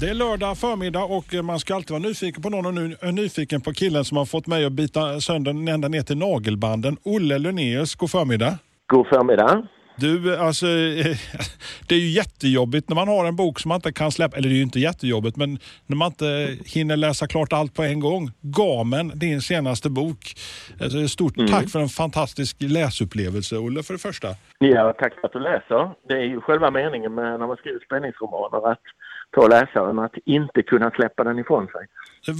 Det är lördag förmiddag och man ska alltid vara nyfiken på någon och nu är nyfiken på killen som har fått mig att bita sönder ända ner till nagelbanden. Olle Lunnéus, god förmiddag. God förmiddag. Du, alltså, eh, det är ju jättejobbigt när man har en bok som man inte kan släppa, eller det är ju inte jättejobbigt, men när man inte hinner läsa klart allt på en gång. Gamen, din senaste bok. Alltså, stort Mm. tack för en fantastisk läsupplevelse, Olle, för det första. Ja, tack för att du läser. Det är ju själva meningen med när man skriver spänningsromaner att ta läsaren att inte kunna släppa den ifrån sig.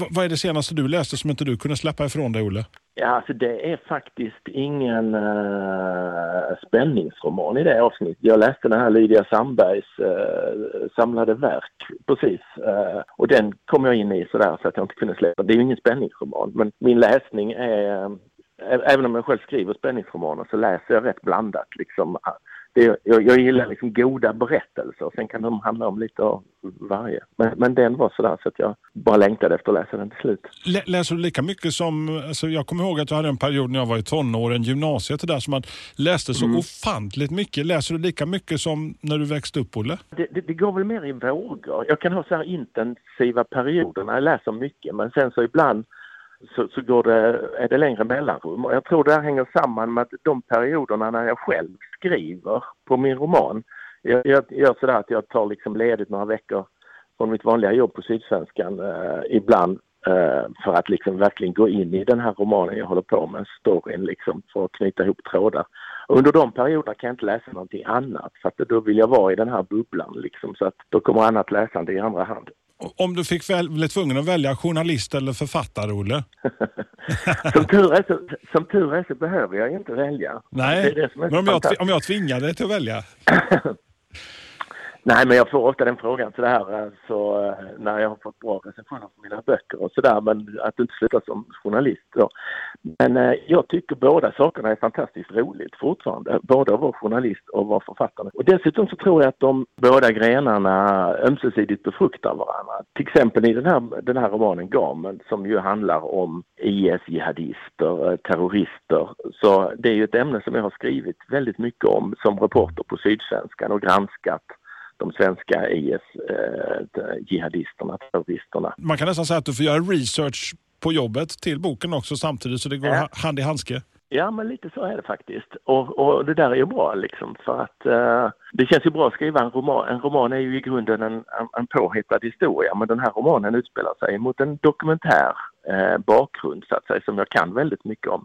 V- vad är det senaste du läste som inte du kunde släppa ifrån dig, Olle? Ja, alltså det är faktiskt ingen uh, spänningsroman i det avsnittet. Jag läste den här Lydia Sandbergs eh, samlade verk precis. eh, och den kom jag in i sådär så att jag inte kunde släppa. Det är ju ingen spänningsroman, men min läsning är, eh, även om jag själv skriver spänningsromaner så läser jag rätt blandat liksom. Det, jag, jag gillar liksom goda berättelser, sen kan de handla om lite av varje. Men, men den var sådär så att jag bara längtade efter att läsa den till slut. Lä- Läser du lika mycket som, alltså jag kommer ihåg att jag hade en period när jag var i tonåren, gymnasiet och där, som man läste så ofantligt mycket. Läser du lika mycket som när du växte upp, Olle? Det, det, det går väl mer i vågor. Jag kan ha så här intensiva perioder när jag läser mycket men sen så ibland så, så går det, är det längre mellanrum. Och jag tror det här hänger samman med att de perioderna när jag själv skriver på min roman. Jag, jag gör sådär att jag tar liksom ledigt några veckor från mitt vanliga jobb på Sydsvenskan eh, ibland eh, för att liksom verkligen gå in i den här romanen jag håller på med, storyn liksom, för att knyta ihop trådar. Och under de perioderna kan jag inte läsa någonting annat för att då vill jag vara i den här bubblan liksom, så att då kommer annat läsande i andra hand. Om du fick väl, blev tvungen att välja journalist eller författare, Olle? Som tur är så, som tur är så behöver jag inte välja. Nej, Det det men om jag, om jag tvingar dig till att välja? Nej, men jag får ofta den frågan sådär så, eh, eh, när jag har fått bra recensioner på mina böcker och sådär, men att inte sluta som journalist då. Men eh, jag tycker båda sakerna är fantastiskt roligt fortfarande, både att vara journalist och vara författare. Och dessutom så tror jag att de båda grenarna ömsesidigt befruktar varandra. Till exempel i den här, den här romanen Gamen som ju handlar om IS-jihadister, eh, terrorister. Så det är ju ett ämne som jag har skrivit väldigt mycket om som reporter på Sydsvenskan och granskat de svenska IS-jihadisterna, terroristerna. Man kan nästan säga att du får göra research på jobbet till boken också samtidigt så det går Ja. ha- hand i handske. Ja, men lite så är det faktiskt. Och, och det där är ju bra liksom för att eh, det känns ju bra att skriva en roman. En roman är ju i grunden en, en, en påhittad historia men den här romanen utspelar sig mot en dokumentär eh, bakgrund så att säga som jag kan väldigt mycket om.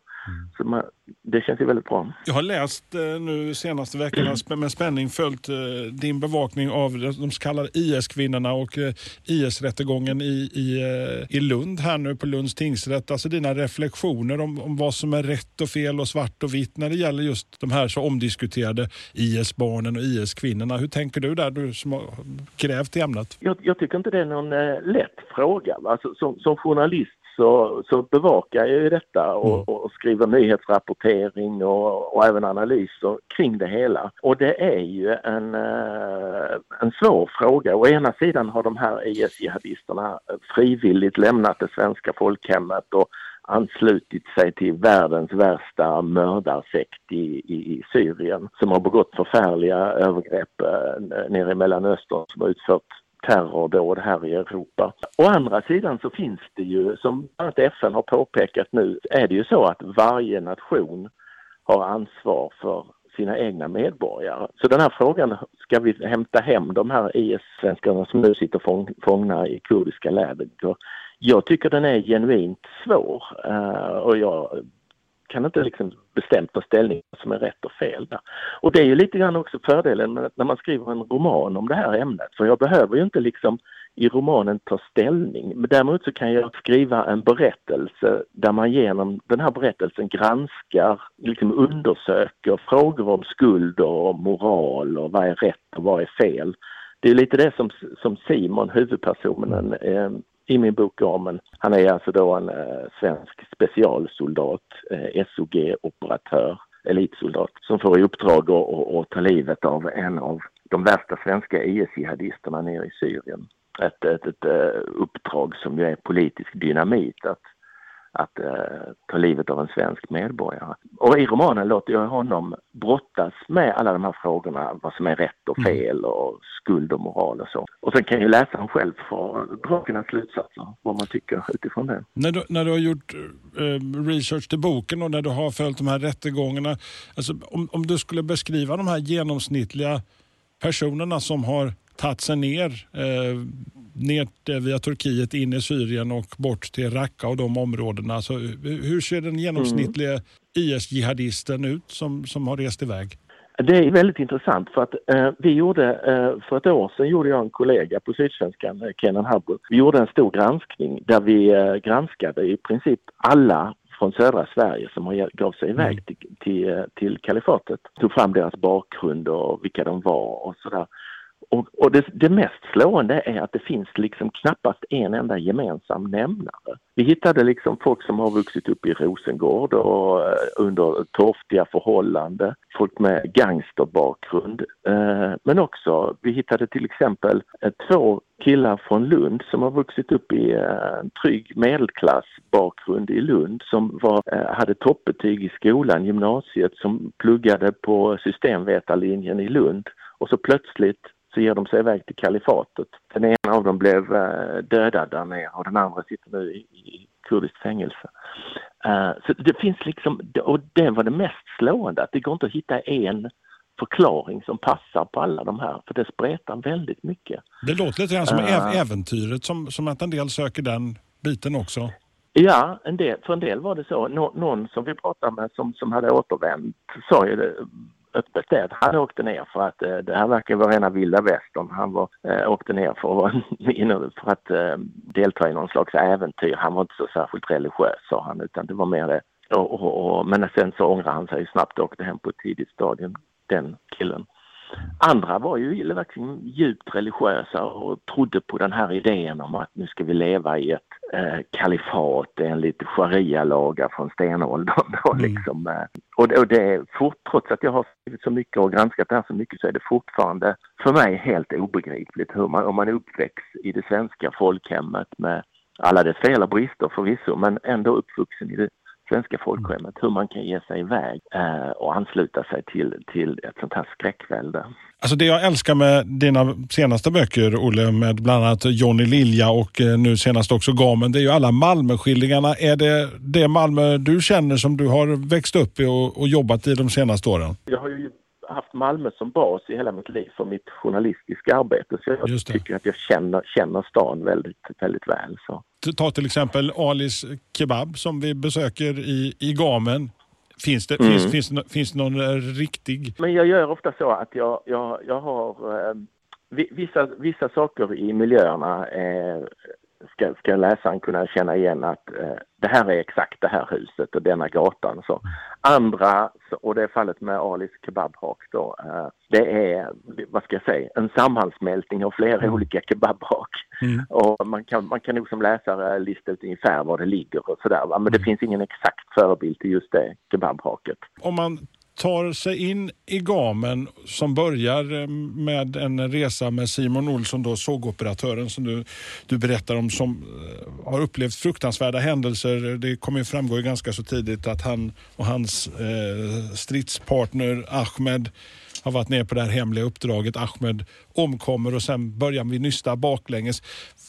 Så man, det känns ju väldigt bra. Jag har läst eh, nu senaste veckorna sp- med spänning följt eh, din bevakning av de så kallade IS-kvinnorna och eh, IS-rättegången i, i, eh, i Lund här nu på Lunds tingsrätt. Alltså dina reflektioner om, om vad som är rätt och fel och svart och vitt när det gäller just de här så omdiskuterade IS-barnen och IS-kvinnorna. Hur tänker du där, du som har grävt i ämnet? Jag, jag tycker inte det är någon eh, lätt fråga. Alltså, som, som journalist så, så bevakar jag ju detta och, och skriver nyhetsrapportering och, och även analyser kring det hela. Och det är ju en, eh, en svår fråga. Å ena sidan har de här IS-jihadisterna frivilligt lämnat det svenska folkhemmet och anslutit sig till världens värsta mördarsekt i, i, i Syrien som har begått förfärliga övergrepp eh, nere i Mellanöstern som har utfört terrordåd här i Europa. Å andra sidan så finns det ju, som bland annat FN har påpekat nu, är det ju så att varje nation har ansvar för sina egna medborgare. Så den här frågan, ska vi hämta hem de här IS-svenskarna som nu sitter fång, fångna i kurdiska läger? Jag tycker den är genuint svår eh, och jag kan inte liksom bestämt ta ställning som är rätt och fel där. Och det är ju lite grann också fördelen med när man skriver en roman om det här ämnet, för jag behöver ju inte liksom i romanen ta ställning. Men däremot så kan jag skriva en berättelse där man genom den här berättelsen granskar, liksom undersöker frågor om skuld och moral och vad är rätt och vad är fel. Det är lite det som, som Simon, huvudpersonen, eh, i min bok Gamen. Han är alltså då en eh, svensk specialsoldat, eh, SOG-operatör, elitsoldat, som får i uppdrag att, att, att ta livet av en av de värsta svenska IS-jihadisterna nere i Syrien. Ett, ett, ett, eh, uppdrag som ju är politisk dynamit att att eh, ta livet av en svensk medborgare. Och i romanen låter jag honom brottas med alla de här frågorna, vad som är rätt och mm. fel och skuld och moral och så. Och sen kan ju läsaren själv få dra sina slutsatser, vad man tycker utifrån det. När du, när du har gjort eh, research till boken och när du har följt de här rättegångarna, alltså om, om du skulle beskriva de här genomsnittliga personerna som har tagit sig ner, eh, ner via Turkiet in i Syrien och bort till Raqqa och de områdena. Alltså, hur ser den genomsnittliga mm. IS-jihadisten ut som, som har rest iväg? Det är väldigt intressant för att eh, vi gjorde, eh, för ett år sedan gjorde jag en kollega på Sydsvenskan, eh, Kenan Habbo. Vi gjorde en stor granskning där vi eh, granskade i princip alla från södra Sverige som gav sig iväg mm. till, till, eh, till kalifatet. Tog fram deras bakgrund och vilka de var och sådär. Och, och det, det, mest slående är att det finns liksom knappast en enda gemensam nämnare. Vi hittade liksom folk som har vuxit upp i Rosengård och eh, under torftiga förhållanden, folk med gangsterbakgrund. Eh, men också, vi hittade till exempel eh, två killar från Lund som har vuxit upp i en trygg medelklassbakgrund i Lund som var, hade toppbetyg i skolan, gymnasiet, som pluggade på systemvetarlinjen i Lund och så plötsligt så ger de sig iväg till kalifatet. Den ena av dem blev eh, dödad där nere och den andra sitter nu i, i kurdiskt fängelse. Uh, så det finns liksom, och det var det mest slående, att det går inte att hitta en förklaring som passar på alla de här, för det spretar väldigt mycket. Det låter lite grann som uh, äventyret, som, som att en del söker den biten också. Ja, en del, för en del var det så. Nå, någon som vi pratade med som, som hade återvänt sa ju det öppet det. Han åkte ner för att eh, det här verkar vara rena vilda västern. Han var, eh, åkte ner för att, för att eh, delta i någon slags äventyr. Han var inte så särskilt religiös sa han utan det var mer det. Och, och, och, men sen så ångrade han sig snabbt och åkte hem på ett tidigt stadium, den killen. Andra var ju verkligen djupt religiösa och trodde på den här idén om att nu ska vi leva i ett eh, kalifat enligt sharia-lagar från stenåldern. Och, mm. liksom, eh, och, och det är fort, trots att jag har skrivit så mycket och granskat det här så mycket så är det fortfarande för mig helt obegripligt hur man, om man är uppväxt i det svenska folkhemmet med alla dess fel och brister förvisso, men ändå uppvuxen i det svenska folkhemmet, hur man kan ge sig iväg eh, och ansluta sig till, till ett sånt här skräckvälde. Alltså det jag älskar med dina senaste böcker, Olle, med bland annat Johnny Lilja och eh, nu senast också Gamen, det är ju alla Malmöskildringarna. Är det det Malmö du känner som du har växt upp i och, och jobbat i de senaste åren? Jag har ju haft Malmö som bas i hela mitt liv för mitt journalistiska arbete. Så jag tycker att jag känner, känner stan väldigt, väldigt väl. Så. Ta till exempel Alis Kebab som vi besöker i, i Gamen. Finns det, mm. finns, finns, finns någon eh, riktig? Men jag gör ofta så att jag, jag, jag har eh, vissa, vissa saker i miljöerna eh, ska, ska läsaren kunna känna igen att eh, det här är exakt det här huset och denna gatan. Så andra, och det är fallet med Alis kebabhak då, eh, det är, vad ska jag säga, en sammansmältning av flera mm. olika kebabhak. Mm. Och man kan, man kan nog som läsare lista ut ungefär var det ligger och sådär. Men det mm. finns ingen exakt förebild till just det kebabhaket. Om man tar sig in i gamen som börjar eh, med en resa med Simon Olsson, då, sågoperatören som du, du berättar om som eh, har upplevt fruktansvärda händelser. Det kommer framgå ganska så tidigt att han och hans eh, stridspartner Ahmed har varit ner på det här hemliga uppdraget. Ahmed omkommer och sen börjar vi nysta baklänges.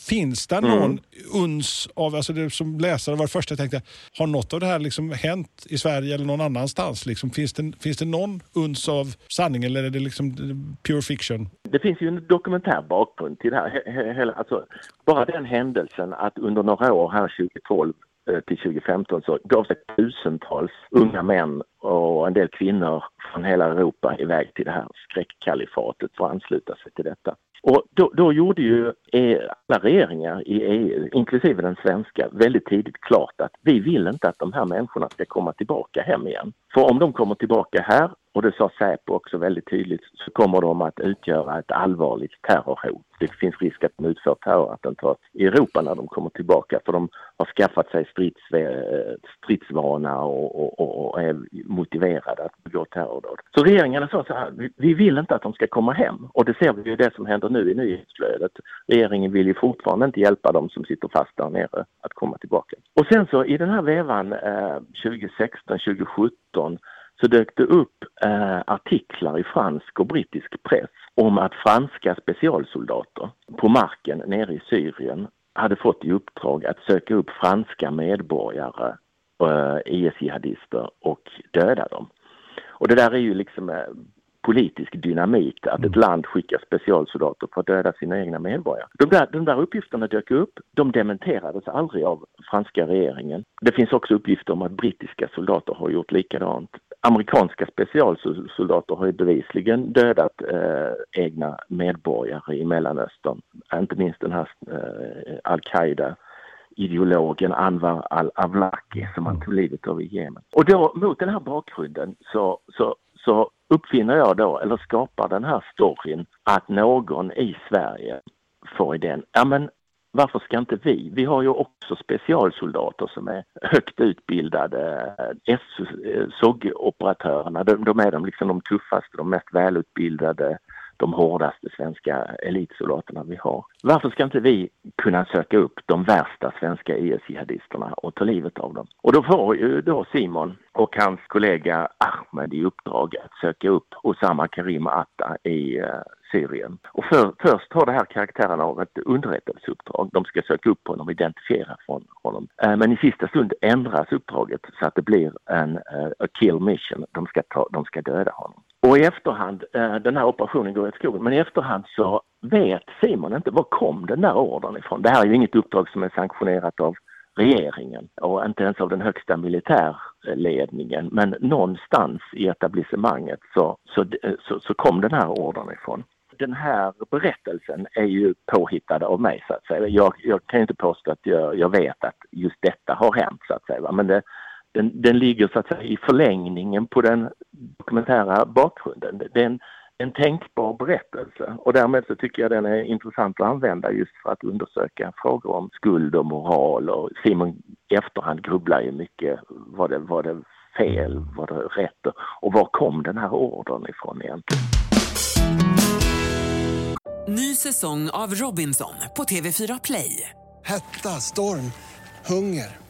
Finns det någon mm. uns av, alltså det som läsare var det första jag tänkte, har något av det här liksom hänt i Sverige eller någon annanstans? Liksom, finns, det, finns det någon uns av sanning eller är det liksom pure fiction? Det finns ju en dokumentär bakgrund till det här. Alltså, bara den händelsen att under några år här 2012 Eh, Eh, till 2015 så gav sig tusentals unga män och en del kvinnor från hela Europa iväg till det här skräckkalifatet för att ansluta sig till detta. Och då, då gjorde ju e, alla regeringar i EU, inklusive den svenska, väldigt tidigt klart att vi vill inte att de här människorna ska komma tillbaka hem igen. För om de kommer tillbaka här och det sa Säpo också väldigt tydligt, så kommer de att utgöra ett allvarligt terrorhot. Det finns risk att de utför terrorattentat i Europa när de kommer tillbaka för de har skaffat sig strids, stridsvana och, och, och, och, är motiverade att begå terrordåd. Så regeringarna sa så här, vi vill inte att de ska komma hem och det ser vi ju det som händer nu i nyhetsflödet. Regeringen vill ju fortfarande inte hjälpa dem som sitter fast där nere att komma tillbaka. Och sen så i den här vevan eh, 2016, 2017 så dök det upp eh, artiklar i fransk och brittisk press om att franska specialsoldater på marken nere i Syrien hade fått i uppdrag att söka upp franska medborgare, eh, IS-jihadister och döda dem. Och det där är ju liksom eh, politisk dynamit, att ett land skickar specialsoldater för att döda sina egna medborgare. De där, de där uppgifterna dök upp, de dementerades aldrig av franska regeringen. Det finns också uppgifter om att brittiska soldater har gjort likadant amerikanska specialsoldater har ju bevisligen dödat eh, egna medborgare i Mellanöstern. Inte minst den här eh, al-Qaida ideologen Anwar al-Awlaki som han tog livet av i Jemen. Och då mot den här bakgrunden så, så, så uppfinner jag då, eller skapar den här storyn att någon i Sverige får idén, ja men varför ska inte vi? Vi har ju också specialsoldater som är högt utbildade. Eh, SOG-operatörerna, eh, de, de, är de, liksom de tuffaste, de mest välutbildade, de hårdaste svenska elitsoldaterna vi har. Varför ska inte vi kunna söka upp de värsta svenska IS-jihadisterna och ta livet av dem? Och då får ju då Simon och hans kollega Ahmed i uppdrag att söka upp Osama Karim Atta i eh, Syrien. Och för, först har det här karaktären av ett underrättelseuppdrag. De ska söka upp honom och identifiera från honom. Eh, men i sista stund ändras uppdraget så att det blir en eh, a kill mission. De ska, ta, de ska döda honom. Och i efterhand, eh, den här operationen går åt skogen, men i efterhand så vet Simon inte var kom den där ordern ifrån. Det här är ju inget uppdrag som är sanktionerat av regeringen och inte ens av den högsta militärledningen. Men någonstans i etablissemanget så, så, eh, så, så kom den här ordern ifrån. Den här berättelsen är ju påhittad av mig så att säga. Jag, jag kan inte påstå att jag, jag, vet att just detta har hänt så att säga. Men det, den, den ligger så att säga i förlängningen på den dokumentära bakgrunden. Den, en tänkbar berättelse och därmed så tycker jag den är intressant att använda just för att undersöka frågor om skuld och moral och Simon i efterhand grubblar ju mycket. Var det, var det fel? Var det rätt? Och var kom den här ordern ifrån egentligen? Ny säsong av Robinson på TV4 Play. Hetta, storm, hunger.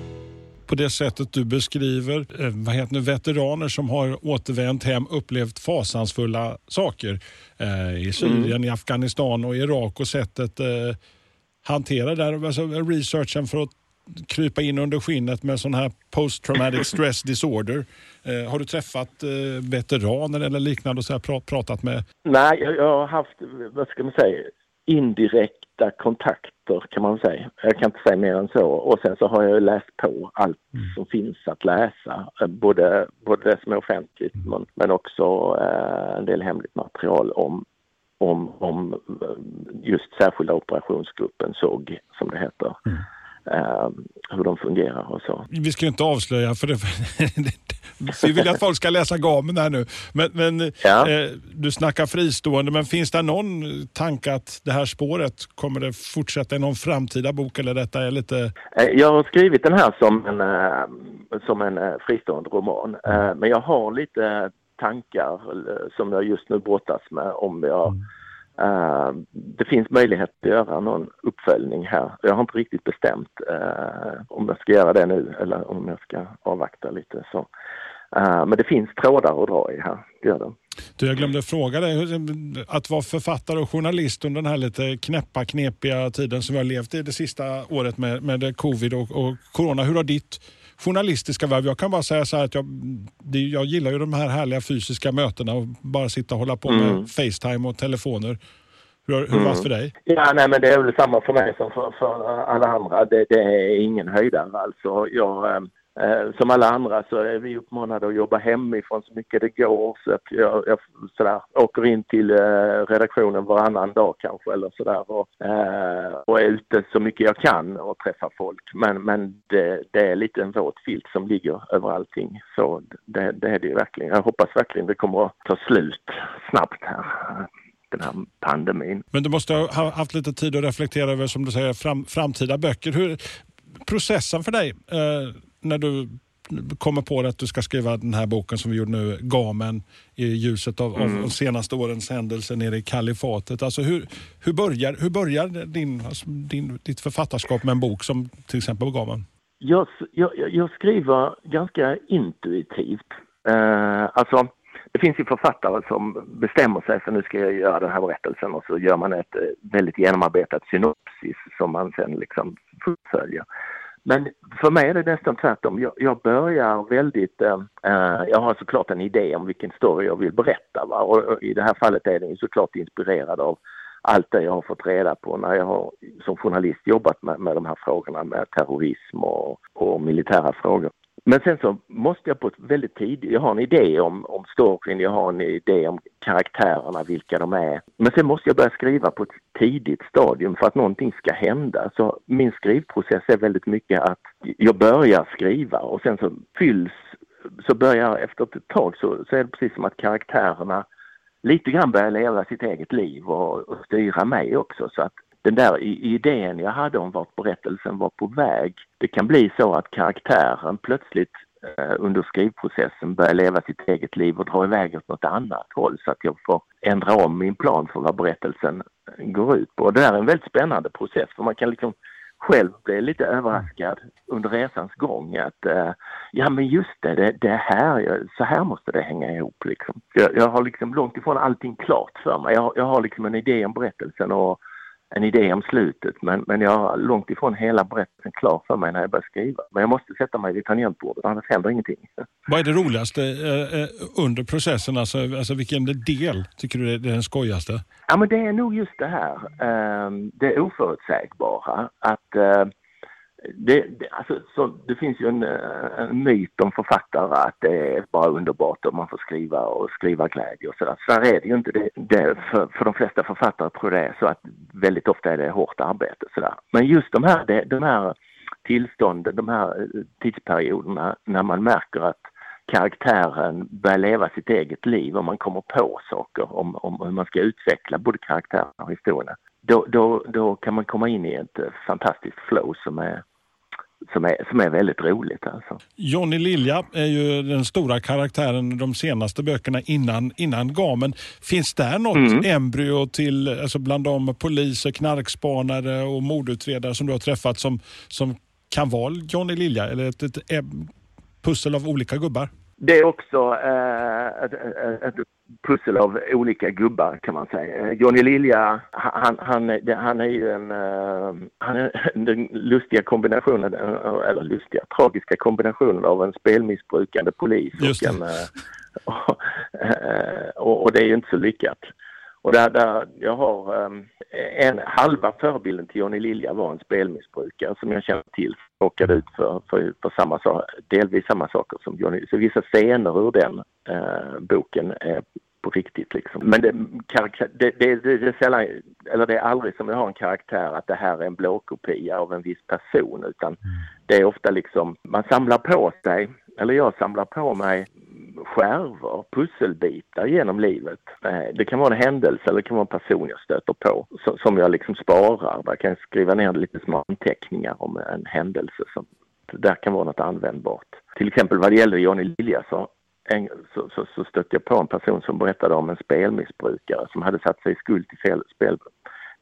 På det sättet du beskriver eh, vad heter det, veteraner som har återvänt hem upplevt fasansfulla saker eh, i Syrien, mm. i Afghanistan och Irak och sättet eh, hantera där, alltså researchen för att krypa in under skinnet med sån här post traumatic stress disorder. Eh, har du träffat eh, veteraner eller liknande och så här, pratat med? Nej, jag, har haft, vad ska man säga, indirekta kontakter kan man säga. Jag kan inte säga mer än så. Och sen så har jag läst på allt mm. som finns att läsa. Eh, både, både det som är offentligt mm. men, men också eh, en del hemligt material om om, om just särskilda operationsgruppen SOG som det heter. Mm. Uh, hur de fungerar och så. Vi ska ju inte avslöja för det, vi vill att folk ska läsa gamen här nu. Men, men ja. eh, du snackar fristående, men finns det någon tanke att det här spåret kommer det fortsätta i någon framtida bok eller detta är lite? Eh, jag har skrivit den här som en, uh, som en uh, fristående roman, men jag har lite tankar som jag just nu brottas med om jag mm Uh, det finns möjlighet att göra någon uppföljning här. Jag har inte riktigt bestämt uh, om jag ska göra det nu eller om jag ska avvakta lite. Så. Uh, men det finns trådar att dra i här, det gör det. Du, jag glömde fråga dig, att vara författare och journalist under den här lite knäppa, knepiga tiden som vi har levt i det sista året med, med covid och, och corona. Hur har ditt journalistiska värv. Jag kan bara säga så här att jag, det, jag gillar ju de här härliga fysiska mötena och bara sitta och hålla på med mm. Facetime och telefoner. Hur, hur mm. var det för dig? Ja, nej men det är väl samma för mig som för, för alla andra. Det, det är ingen höjdare alltså. Jag, eh, som alla andra så är vi uppmanade att jobba hemifrån så mycket det går. Så att jag, jag sådär, åker in till eh, redaktionen varannan dag kanske eller sådär och, eh, och är ute så mycket jag kan och träffar folk. Men, men det, det är lite en våt filt som ligger över allting. Så det, det är det ju verkligen. Jag hoppas verkligen det kommer att ta slut snabbt här den här pandemin. Men du måste ha haft lite tid att reflektera över, som du säger, fram, framtida böcker. Hur, processen för dig, eh, när du kommer på att du ska skriva den här boken som vi gjorde nu, Gamen, i ljuset av, mm. av de senaste årens händelser nere i kalifatet. Alltså hur, hur börjar, hur börjar din, alltså din, ditt författarskap med en bok som till exempel Gamen? Jag, jag, jag skriver ganska intuitivt. Uh, alltså, det finns ju författare som bestämmer sig för nu ska jag göra den här berättelsen och så gör man ett eh, väldigt genomarbetat synopsis som man sen liksom fullföljer. Men för mig är det nästan tvärtom. Jag, jag börjar väldigt, eh, eh, jag har såklart en idé om vilken story jag vill berätta va? Och, i det här fallet är den såklart inspirerad av allt det jag har fått reda på när jag har som journalist jobbat med, med de här frågorna med terrorism och, och militära frågor. Men sen så måste jag på ett väldigt tidigt, jag har en idé om, om storyn, jag har en idé om karaktärerna, vilka de är. Men sen måste jag börja skriva på ett tidigt stadium för att någonting ska hända. Så min skrivprocess är väldigt mycket att jag börjar skriva och sen så fylls, så börjar efter ett tag så, så är det precis som att karaktärerna lite grann börjar leva sitt eget liv och, och styra mig också. Så att den där idén jag hade om vart berättelsen var på väg. Det kan bli så att karaktären plötsligt eh, under skrivprocessen börjar leva sitt eget liv och dra iväg åt något annat håll så att jag får ändra om min plan för vad berättelsen eh, går ut på. Och det där är en väldigt spännande process för man kan liksom själv bli lite överraskad under resans gång att uh, ja men just det, det, det här, så här måste det hänga ihop liksom. Jag, jag har liksom långt ifrån allting klart för mig. Jag, jag har liksom en idé om berättelsen och en idé om slutet men, men jag har långt ifrån hela berättelsen klar för mig när jag börjar skriva. Men jag måste sätta mig vid tangentbordet annars händer ingenting. Vad är det roligaste eh, eh, under processen? Alltså, alltså vilken del tycker du är den skojigaste? Ja men det är nog just det här, eh, det oförutsägbara. Att eh, det, det, alltså, så, det finns ju en, eh, en myt om författare att det är bara underbart om man får skriva och skriva glädje och sådär. Så är det ju inte. Det, det, för, för de flesta författare tror jag det är så att väldigt ofta är det hårt arbete sådär. Men just de här, de, de här tillstånden, de här eh, tidsperioderna när man märker att karaktären börjar leva sitt eget liv och man kommer på saker om, om hur man ska utveckla både karaktären och historien. Då, då, då kan man komma in i ett eh, fantastiskt flow som är som är, som är väldigt roligt. Alltså. Johnny Lilja är ju den stora karaktären i de senaste böckerna innan, innan Gamen. Finns där något mm. embryo till, alltså bland de poliser, knarkspanare och mordutredare som du har träffat som, som kan vara Johnny Lilja eller ett, ett, ett pussel av olika gubbar? Det är också eh, ett, ett, pussel av olika gubbar kan man säga. Johnny Lilja, han, han, han är ju en, uh, han är den lustiga kombinationen, eller lustiga, tragiska kombinationen av en spelmissbrukande polis och en, uh, och, och, det är ju inte så lyckat. Och där, där jag har en halva förebilden till Johnny Lilja var en spelmissbrukare som jag känner till råkade ut för, för, för samma delvis samma saker som Johnny. Så vissa scener ur den uh, boken är på riktigt liksom. Men det, det, det, det, är sällan, eller det är aldrig som jag har en karaktär att det här är en blåkopia av en viss person utan mm. det är ofta liksom, man samlar på sig, eller jag samlar på mig skärvor, pusselbitar genom livet. Eh, det kan vara en händelse eller det kan vara en person jag stöter på som jag liksom sparar. Där kan jag skriva ner lite små anteckningar om en händelse som där kan vara något användbart. Till exempel vad det gäller Johnny Lilja så så, så, så stötte jag på en person som berättade om en spelmissbrukare som hade satt sig i skuld till fel, spel,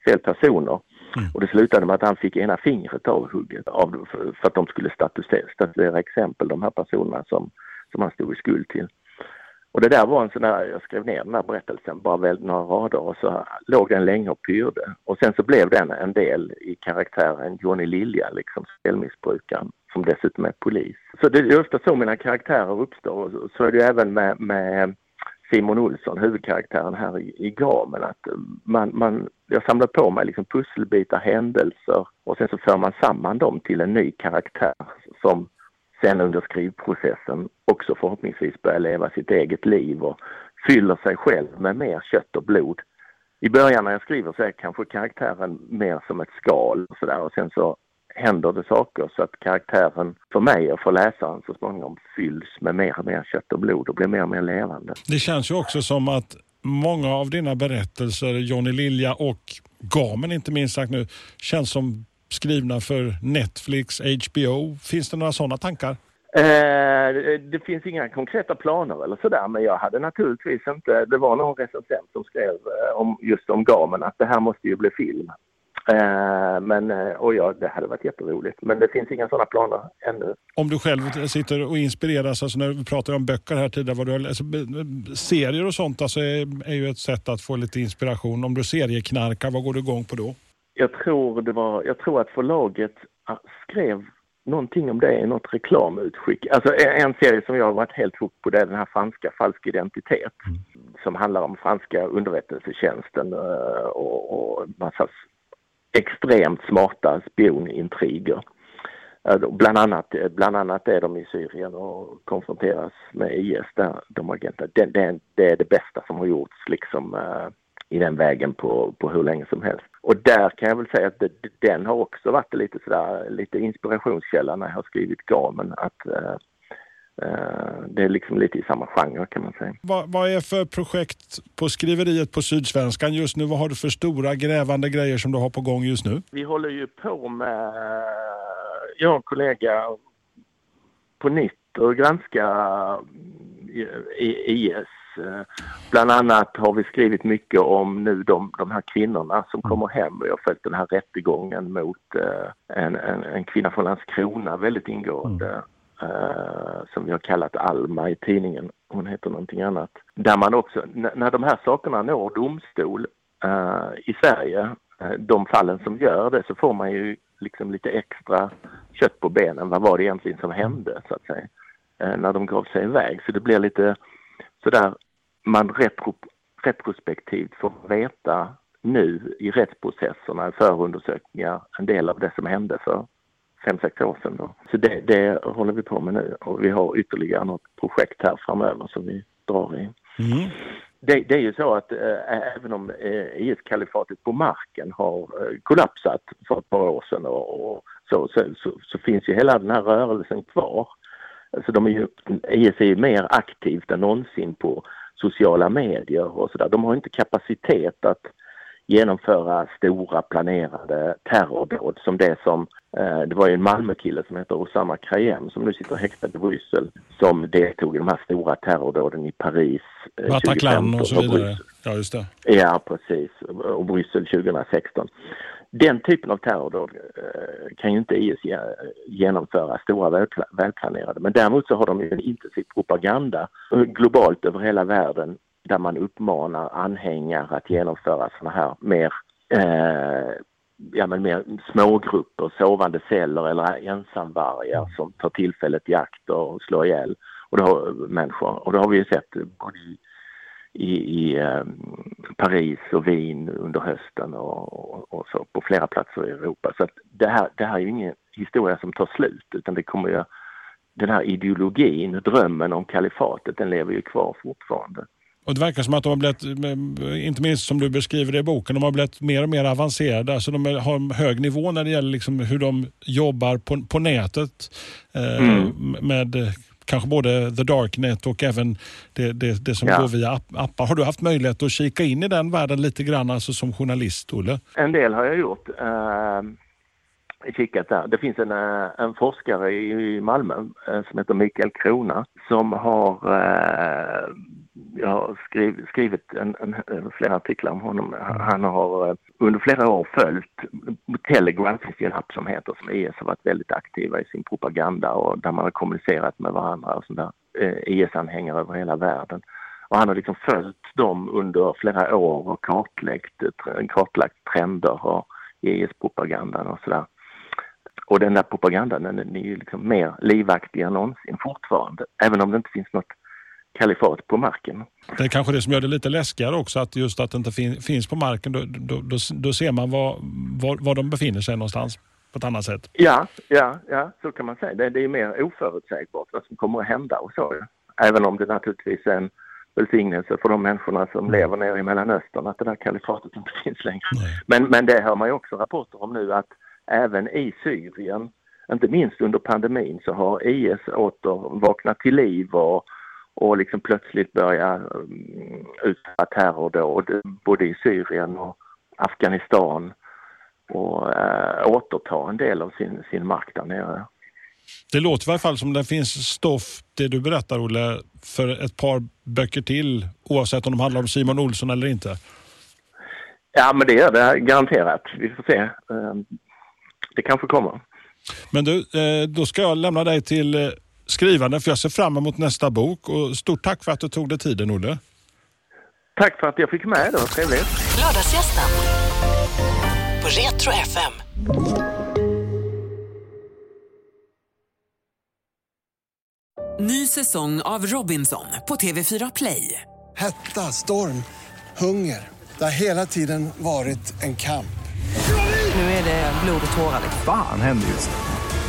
fel personer. Mm. Och det slutade med att han fick ena fingret avhugget av, för, för att de skulle statuera, statuera exempel, de här personerna som, som han stod i skuld till. Och det där var en sån där, jag skrev ner den här berättelsen, bara väl några rader och så låg den länge och pyrde. Och sen så blev den en del i karaktären Johnny Lilja, liksom spelmissbrukaren, som dessutom är polis. Så det är ofta så mina karaktärer uppstår. Så är det även med, med Simon Olsson, huvudkaraktären här i, i Gamen, att man, man, jag samlar på mig liksom pusselbitar, händelser och sen så för man samman dem till en ny karaktär som sen under skrivprocessen också förhoppningsvis börjar leva sitt eget liv och fyller sig själv med mer kött och blod. I början när jag skriver så är kanske karaktären mer som ett skal och sådär och sen så händer det saker så att karaktären för mig och för läsaren så småningom fylls med mer och mer kött och blod och blir mer och mer levande. Det känns ju också som att många av dina berättelser, Johnny Lilja och Gamen inte minst sagt nu, känns som skrivna för Netflix, HBO. Finns det några sådana tankar? Eh, det finns inga konkreta planer eller sådär men jag hade naturligtvis inte, det var någon recensent som skrev eh, om, just om Gamen att det här måste ju bli film. Eh, men, och ja, det hade varit jätteroligt. Men det finns inga sådana planer ännu. Om du själv sitter och inspireras, alltså när vi pratade om böcker här tidigare, vad du alltså, serier och sånt alltså är, är ju ett sätt att få lite inspiration. Om du serieknarkar, vad går du igång på då? Jag tror, det var, jag tror att förlaget ah, skrev någonting om det i något reklamutskick. Alltså en serie som jag har varit helt hooked på det är den här franska Falsk identitet. Mm. Som handlar om franska underrättelsetjänsten eh, och, och massa extremt smarta spionintriger. Bland annat, bland annat är de i Syrien och konfronteras med IS där, de agenterna. Det, det, det, är det bästa som har gjorts liksom i den vägen på, på hur länge som helst. Och där kan jag väl säga att det, den har också varit lite sådär, lite inspirationskälla när jag har skrivit Gamen. Att uh, Eh, det är liksom lite i samma genre kan man säga. Vad, vad är för projekt på skriveriet på Sydsvenskan just nu? Vad har du för stora grävande grejer som du har på gång just nu? Vi håller ju på med, jag och en kollega, på nytt och granska IS. Bland annat har vi skrivit mycket om nu de, de här kvinnorna som kommer hem. Vi har följt den här rättegången mot eh, en, en, en kvinna från Landskrona väldigt ingående. Mm Uh, som vi har kallat Alma i tidningen. Hon heter någonting annat. Där man också, när de här sakerna når domstol uh, i Sverige, uh, de fallen som gör det, så får man ju liksom lite extra kött på benen. Vad var det egentligen som hände, så att säga, när de gav sig iväg. Så det blir lite sådär, man retro, retrospektivt får veta nu i rättsprocesserna, förundersökningar, en del av det som hände för fem, sex år sedan. Då. Så det, det håller vi på med nu och vi har ytterligare något projekt här framöver som vi drar i. Mm. Det, det, är ju så att äh, även om äh, IS-kalifatet på marken har äh, kollapsat för ett par år sedan och, och så, så, så, så, finns ju hela den här rörelsen kvar. Alltså de är ju, IS är ju mer aktivt än någonsin på sociala medier och sådär. De har inte kapacitet att genomföra stora planerade terrordåd som det som, eh, det var ju en Malmökille som heter Osama Krayem som nu sitter häktad i Bryssel som deltog i de här stora terrordåden i Paris. Eh, Bataclan och så vidare. Ja, just det. Ja, precis. Och Bryssel 2016. Den typen av terrordåd eh, kan ju inte IS genomföra, stora välplanerade. Men däremot så har de ju en intensiv propaganda eh, globalt över hela världen där man uppmanar anhängare att genomföra sådana här mer eh, ja, men mer smågrupper, sovande celler eller ensamvargar som tar tillfället i akt och slår ihjäl och då har, eh, människor. Och det har vi ju sett både i, i, i eh, Paris och Wien under hösten och, och, och, så på flera platser i Europa. Så det, här, det här är ju ingen historia som tar slut utan det kommer ju den här ideologin, drömmen om kalifatet, den lever ju kvar fortfarande. Och det verkar som att de har blivit, inte minst som du beskriver det i boken, de har blivit mer och mer avancerade. Alltså de har en hög nivå när det gäller liksom hur de jobbar på, på nätet eh, mm. med kanske både the darknet och även det, det, det som ja. går via appar. Har du haft möjlighet att kika in i den världen lite grann alltså som journalist, Olle? En del har jag gjort. Uh, kikat där. Det finns en, eh, en forskare i Malmö eh, som heter Mikael Krona som har, eh, jag har skriv, skrivit en, en, flera artiklar om honom. Han har eh, under flera år följt Telegram, finns det en app som heter, som IS har varit väldigt aktiva i sin propaganda och där man har kommunicerat med varandra och sådär. Eh, e IS-anhängare över hela världen. Och han har liksom följt dem under flera år och kartlagt, eh, kartlagt trender och e IS-propagandan och sådär. Och den där propagandan den är ju liksom mer livaktig än någonsin fortfarande, även om det inte finns något kalifat på marken. Det är kanske det som gör det lite läskigare också, att just att det inte fin finns på marken, då, då, då, då ser man var, var, var, de befinner sig någonstans på ett annat sätt. Ja, ja, ja så kan man säga. Det, det är mer oförutsägbart vad som kommer att hända och så. Även om det naturligtvis är en välsignelse för de människorna som mm. lever nere i Mellanöstern att det där kalifatet inte finns längre. Men, men det hör man ju också rapporter om nu att även i Syrien, inte minst under pandemin, så har IS åter vaknat till liv och, och liksom plötsligt börjat um, utföra terrordåd både i Syrien och Afghanistan och äh, återta en del av sin, sin makt där nere. Det låter i alla fall som det finns stoff, det du berättar Olle, för ett par böcker till oavsett om de handlar om Simon Olsson eller inte. Ja, men det gör det garanterat. Vi får se. Ehm, det kanske kommer. Men du, eh, då ska jag lämna dig till eh, skrivande för jag ser fram emot nästa bok. Och stort tack för att du tog dig tiden, Olle. Tack för att jag fick med. Det var trevligt. Lördagsgästen på Retro FM. Ny säsong av Robinson på TV4 Play. Hetta, storm, hunger. Det har hela tiden varit en kamp. Nu är det blod och tårar. Fan händer just det.